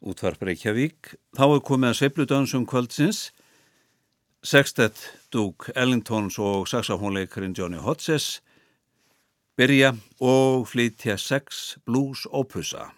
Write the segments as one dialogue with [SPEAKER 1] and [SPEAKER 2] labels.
[SPEAKER 1] Útvarp Reykjavík. Þá er komið að sveipludansum kvöldsins. Sextet Duke Ellingtons og saxofónleikarin Johnny Hodges byrja og flytja sex blues opusa.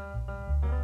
[SPEAKER 1] Música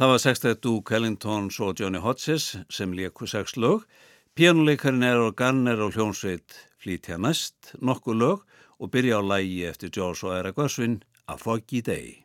[SPEAKER 1] Það var sextætt Duke Ellingtons og Johnny Hodges sem leiku sex lög. Pjánuleikarinn er organer og hljónsveit flítja næst nokkuð lög og byrja á lægi eftir George og Eric Oswin A Foggy Day.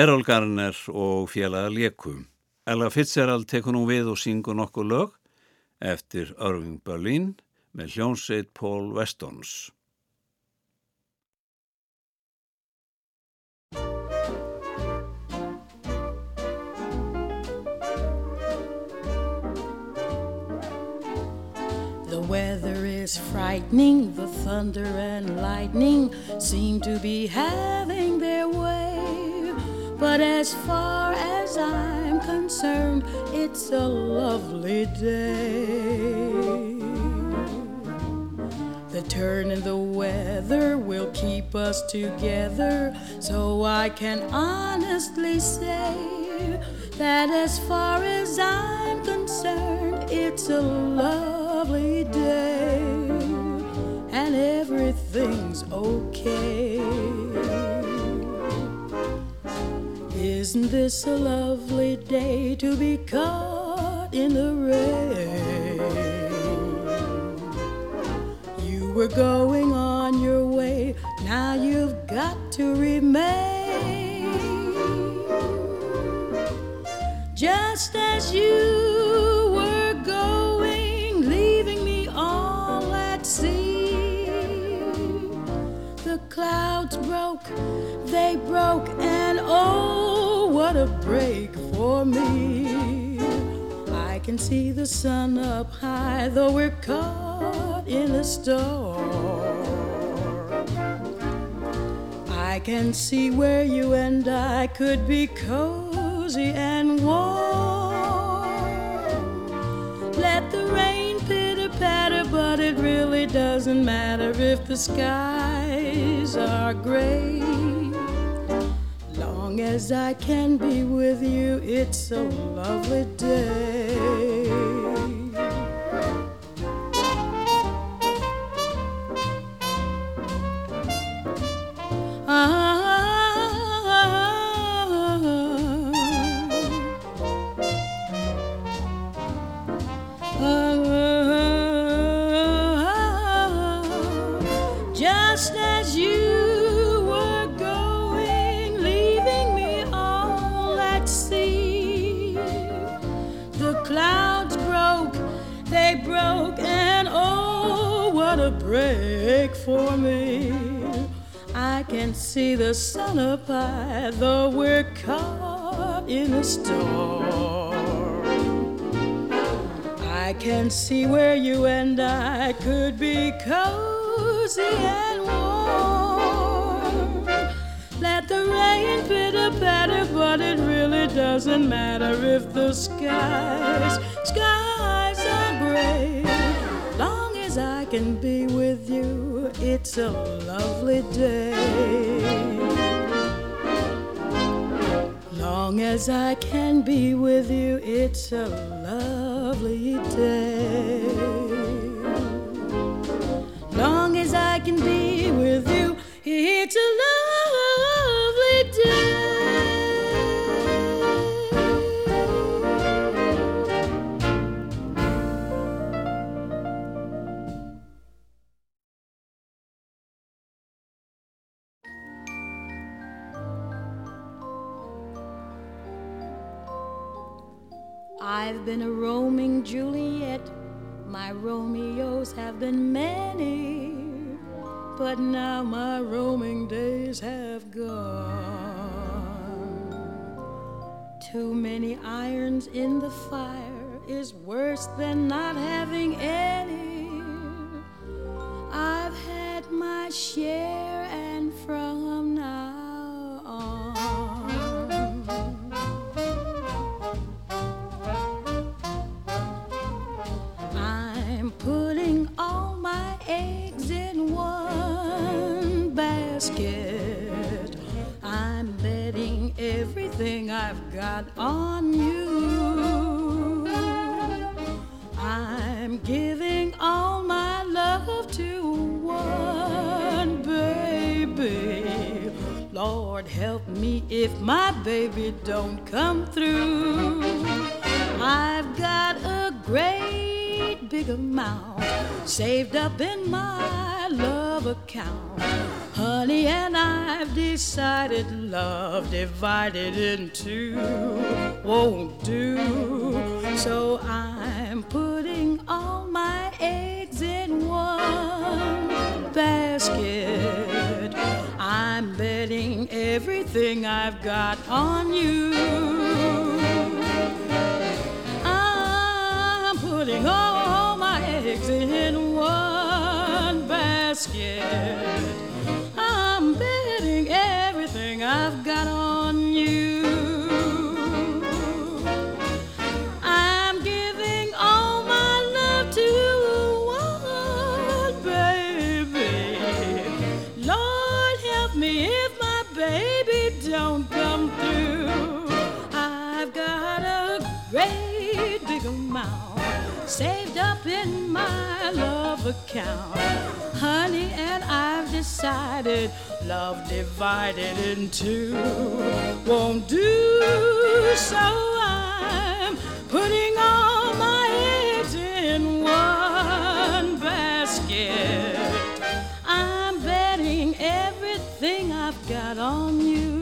[SPEAKER 1] Errol Garner og félaga Leku. Ella Fitzgerald tekur nú við og syngur nokkuð lög eftir Irving Berlin með hljónsveit Paul Westons.
[SPEAKER 2] The weather is frightening, the thunder and lightning seem to be having their way. But as far as I'm concerned, it's a lovely day. The turn in the weather will keep us together, so I can honestly say that as far as I'm concerned, it's a lovely day, and everything's okay. Isn't this a lovely day to be caught in the rain? You were going on your way, now you've got to remain. Just as you were going, leaving me all at sea. The clouds broke, they broke, and oh what a break for me. I can see the sun up high, though we're caught in a storm. I can see where you and I could be cozy and warm. Let the rain pitter patter, but it really doesn't matter if the skies are gray long as I can be with you, it's a lovely day. Ah. For me. I can see the sun up high, though we're caught in a storm. I can see where you and I could be cozy and warm. Let the rain pitter patter, but it really doesn't matter if the skies, skies are gray. As I can be with you, it's a lovely day. Long as I can be with you, it's a lovely day. Long as I can be with you, it's a lovely I've been a roaming Juliet, my Romeos have been many, but now my roaming days have gone. Too many irons in the fire is worse than not having any. I've had my share, I've got on you. I'm giving all my love to one baby. Lord help me if my baby don't come through. I've got a great big amount saved up in my love account. Honey, and I've decided love divided in two won't do. So I'm putting all my eggs in one basket. I'm betting everything I've got on you. I'm putting all eggs in one basket. I'm betting everything I've got on account. Honey, and I've decided love divided in two won't do. So I'm putting all my eggs in one basket. I'm betting everything I've got on you.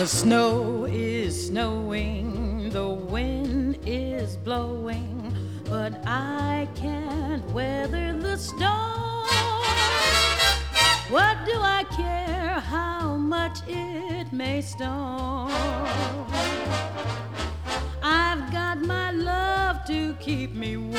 [SPEAKER 2] The snow is snowing, the wind is blowing, but I can't weather the storm. What do I care how much it may storm? I've got my love to keep me warm.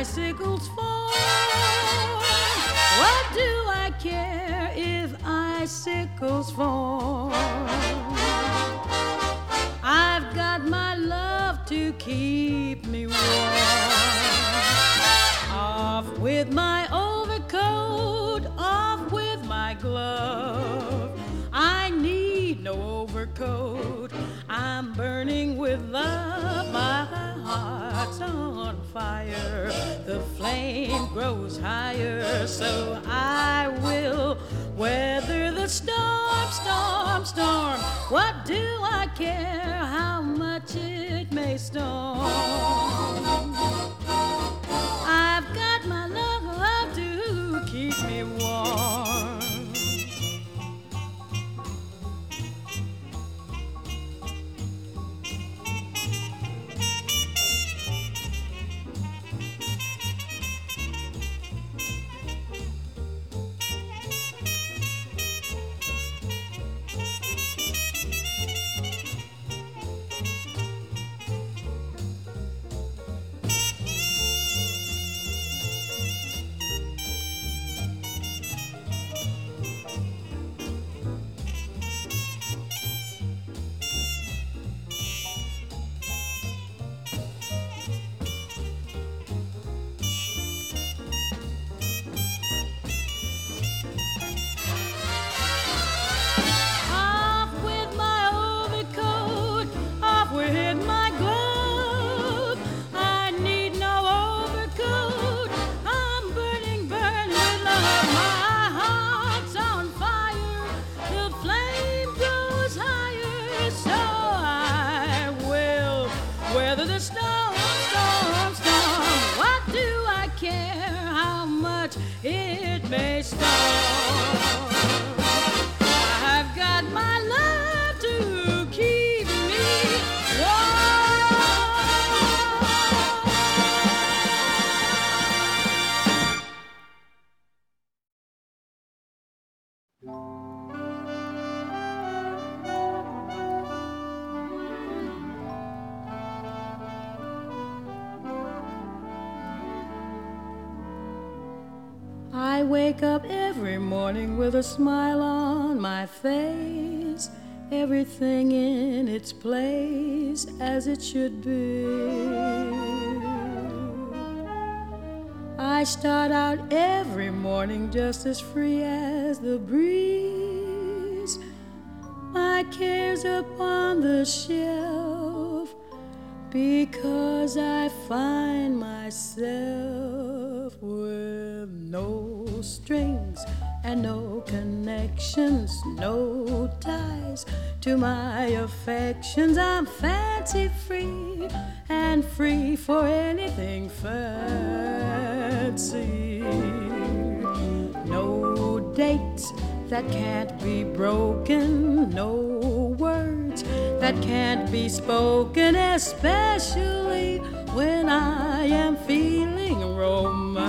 [SPEAKER 2] Icicles fall. What do I care if icicles fall? Fire. The flame grows higher, so I will weather the storm, storm, storm. What do I care how much it may storm? Morning with a smile on my face, everything in its place as it should be. I start out every morning just as free as the breeze, my cares upon the shelf because I find myself with no strings and no connections, no ties to my affections. I'm fancy free and free for anything fancy. No dates that can't be broken, no words that can't be spoken, especially when I am feeling romancy.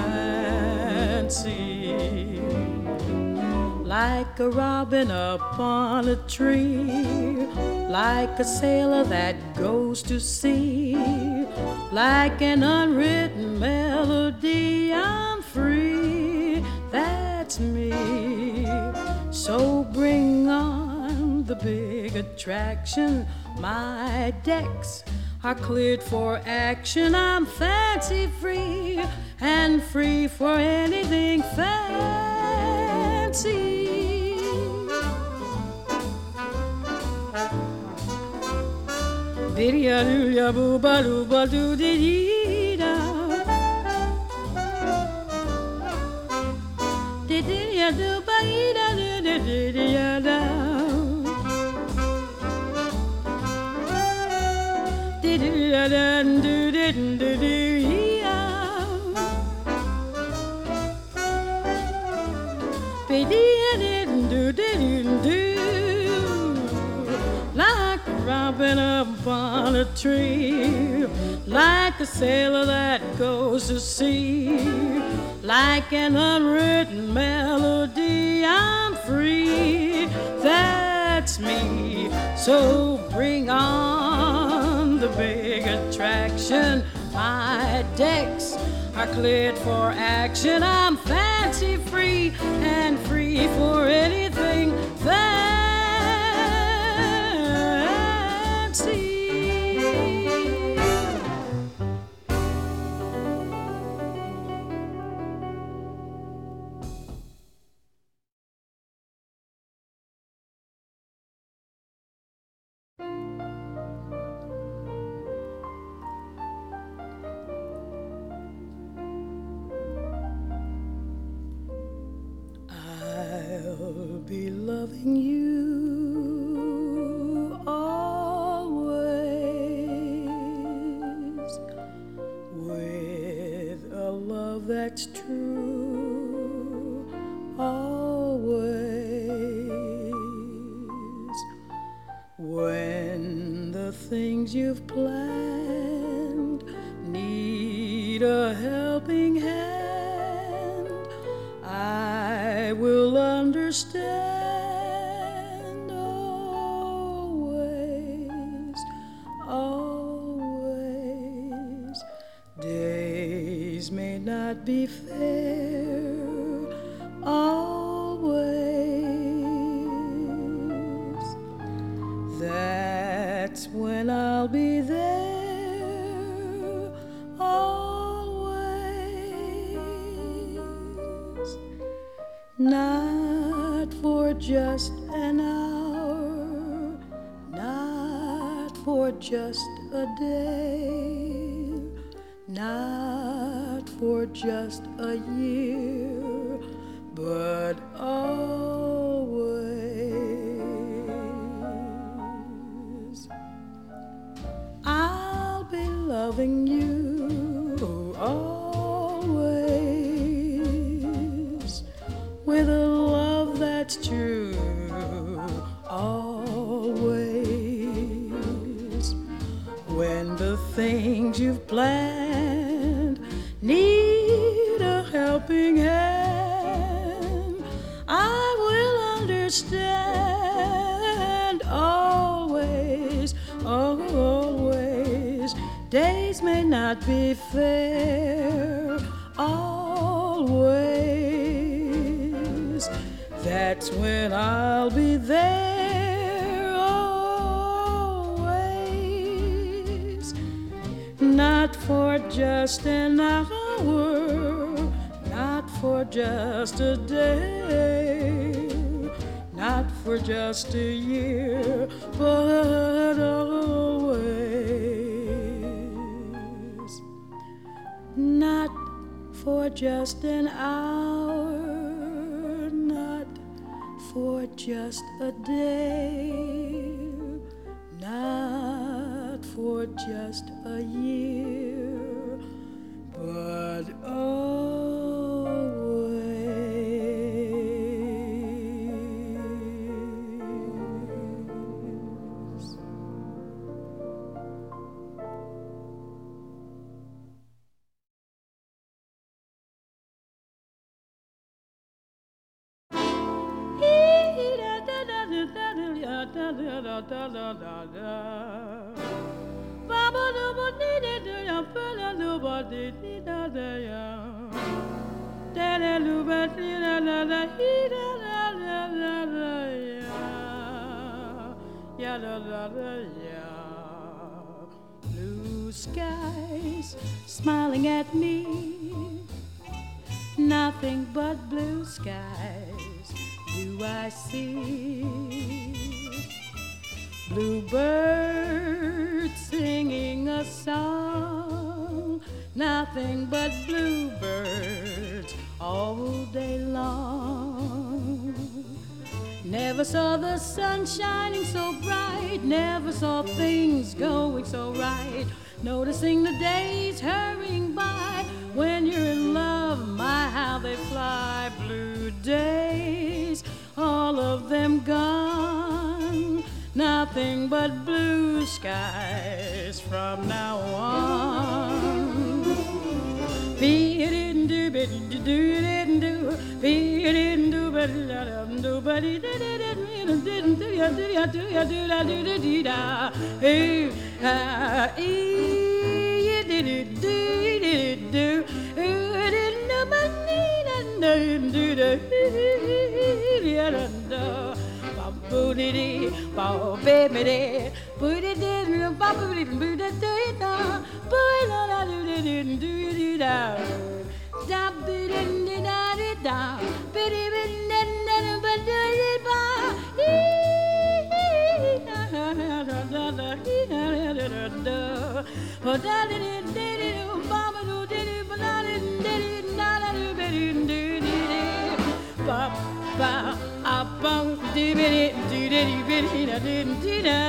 [SPEAKER 2] Like a robin upon a tree, like a sailor that goes to sea, like an unwritten melody, I'm free. That's me. So bring on the big attraction. My decks are cleared for action. I'm fancy free and free for anything fancy. Biddy a doo ya boo ba doo doo dee da. Dee dee ya doo dee da dee dee dee dee ya da. Dee dee ya da doo upon a tree, like a sailor that goes to sea, like an unwritten melody, I'm free. That's me. So bring on the big attraction. My decks are cleared for action. I'm fancy free and free for anything. For just a day, not for just a year, but always. I'll be loving you be fair always. That's when I'll be there always. Not for just an hour not for just a day not for just a year but always for just an hour, not for just a day, not for just a year, Noticing the days hurrying by when you're in love, my how they fly. Blue days, all of them gone. Nothing but blue skies from now on. Be it in do, but do didn't do, be it in do, but do, but it didn't do ya do ya do ya do da do da dee da. Ba ba. bang di beri di deri beri la din di da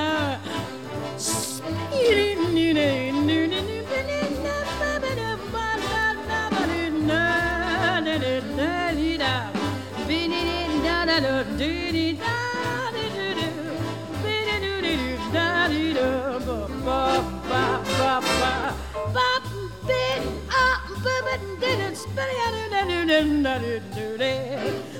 [SPEAKER 2] irin ni ne ni ne ni beri na ba ba da ba da na ba di na ne ne ne di da bi ni ni da da do di ni da di do do bi ni do di do da di do ba ba ba ba ba ba bin up ba ba di na spell ya do do do do do do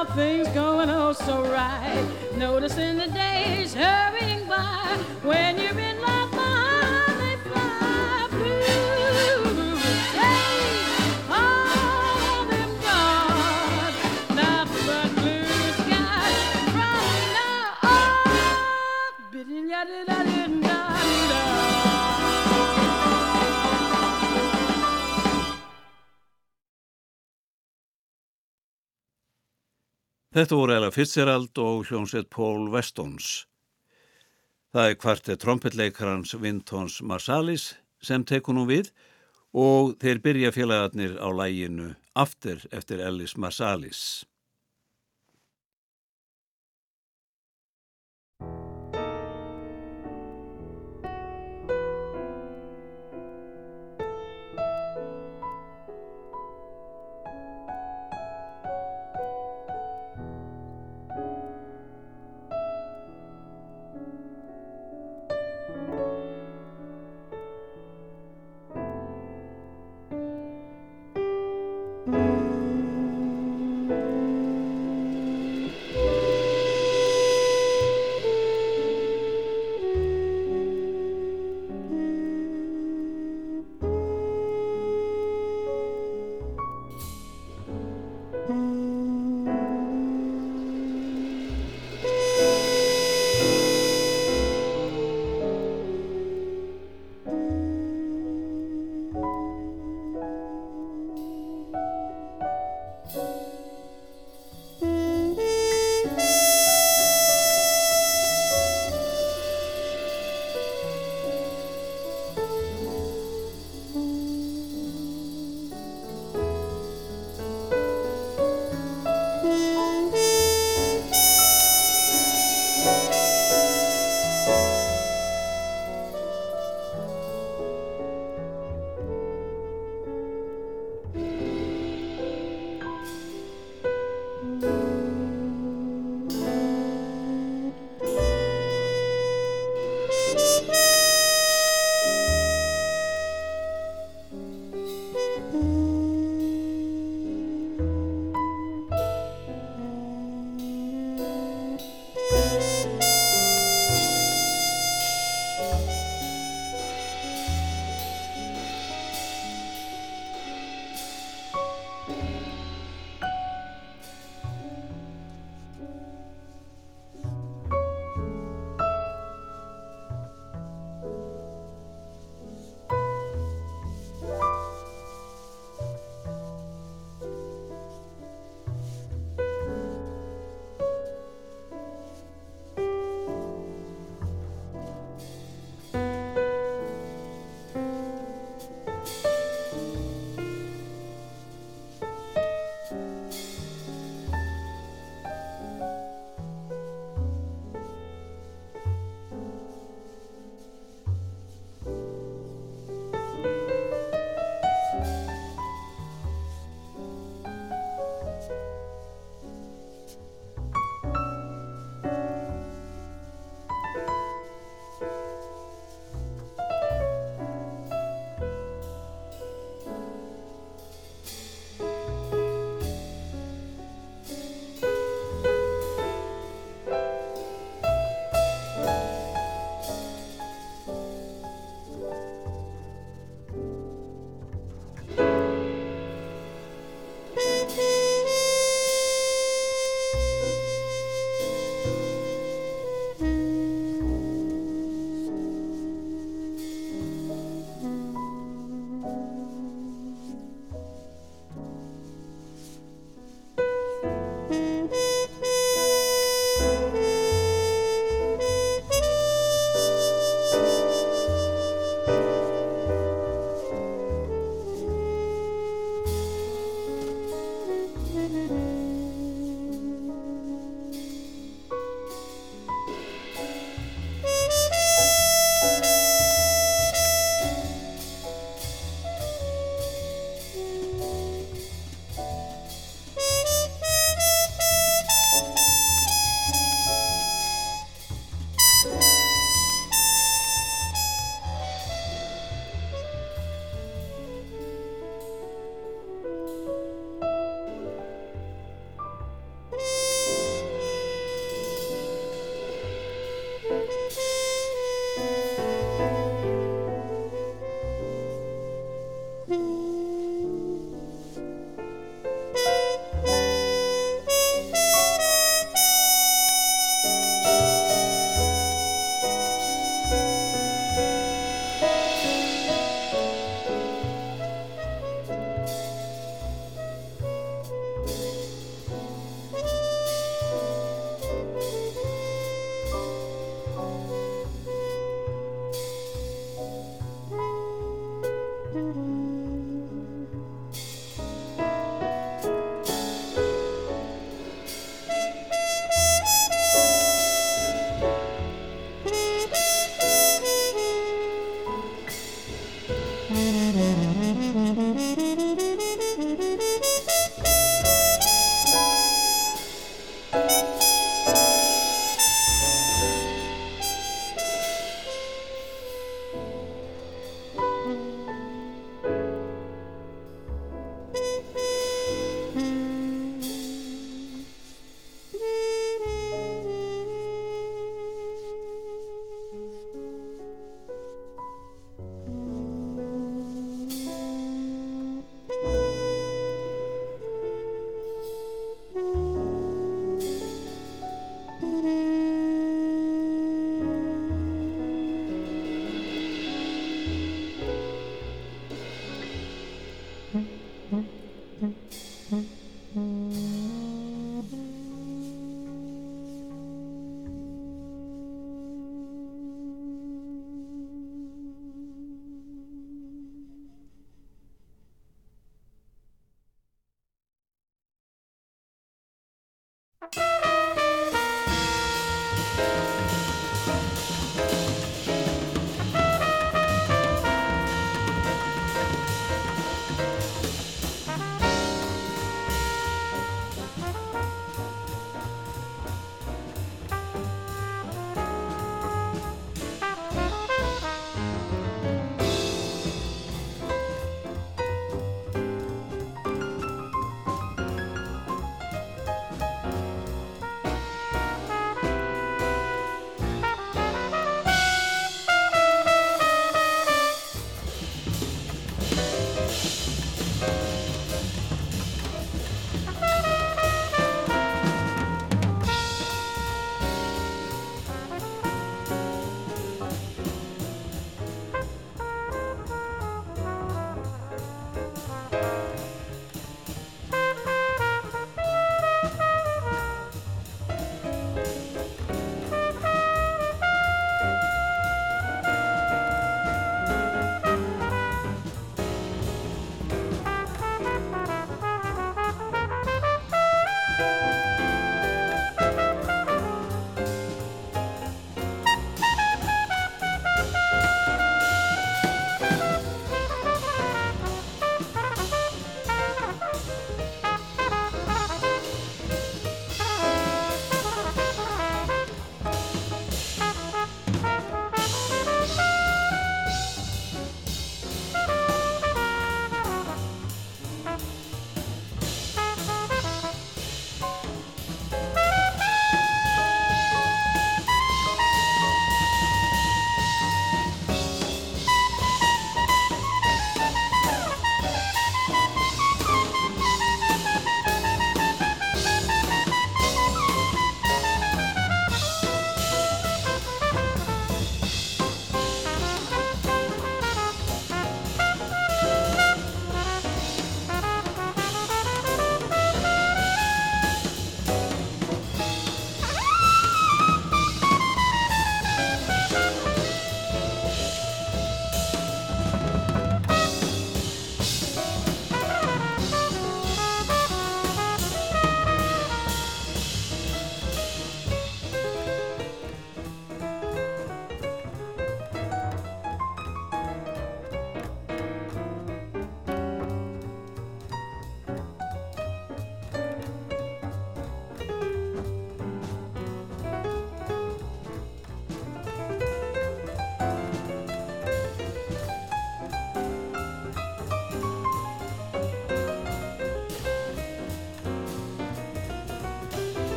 [SPEAKER 2] Saw things going oh so right. Noticing the days hurrying by. When you're in
[SPEAKER 1] Þetta voru Ella Fitzgerald og hljómsveit Paul Westons. Það er kvartið trompetleikarans Vintons Marsalis sem tekur nú við og þeir byrja félagarnir á læginu After eftir Ellis Marsalis.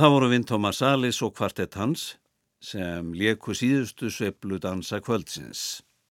[SPEAKER 1] Það voru Vinn Thomas Salis og kvartett hans sem leku síðustu sveiplu dansa kvöldsins.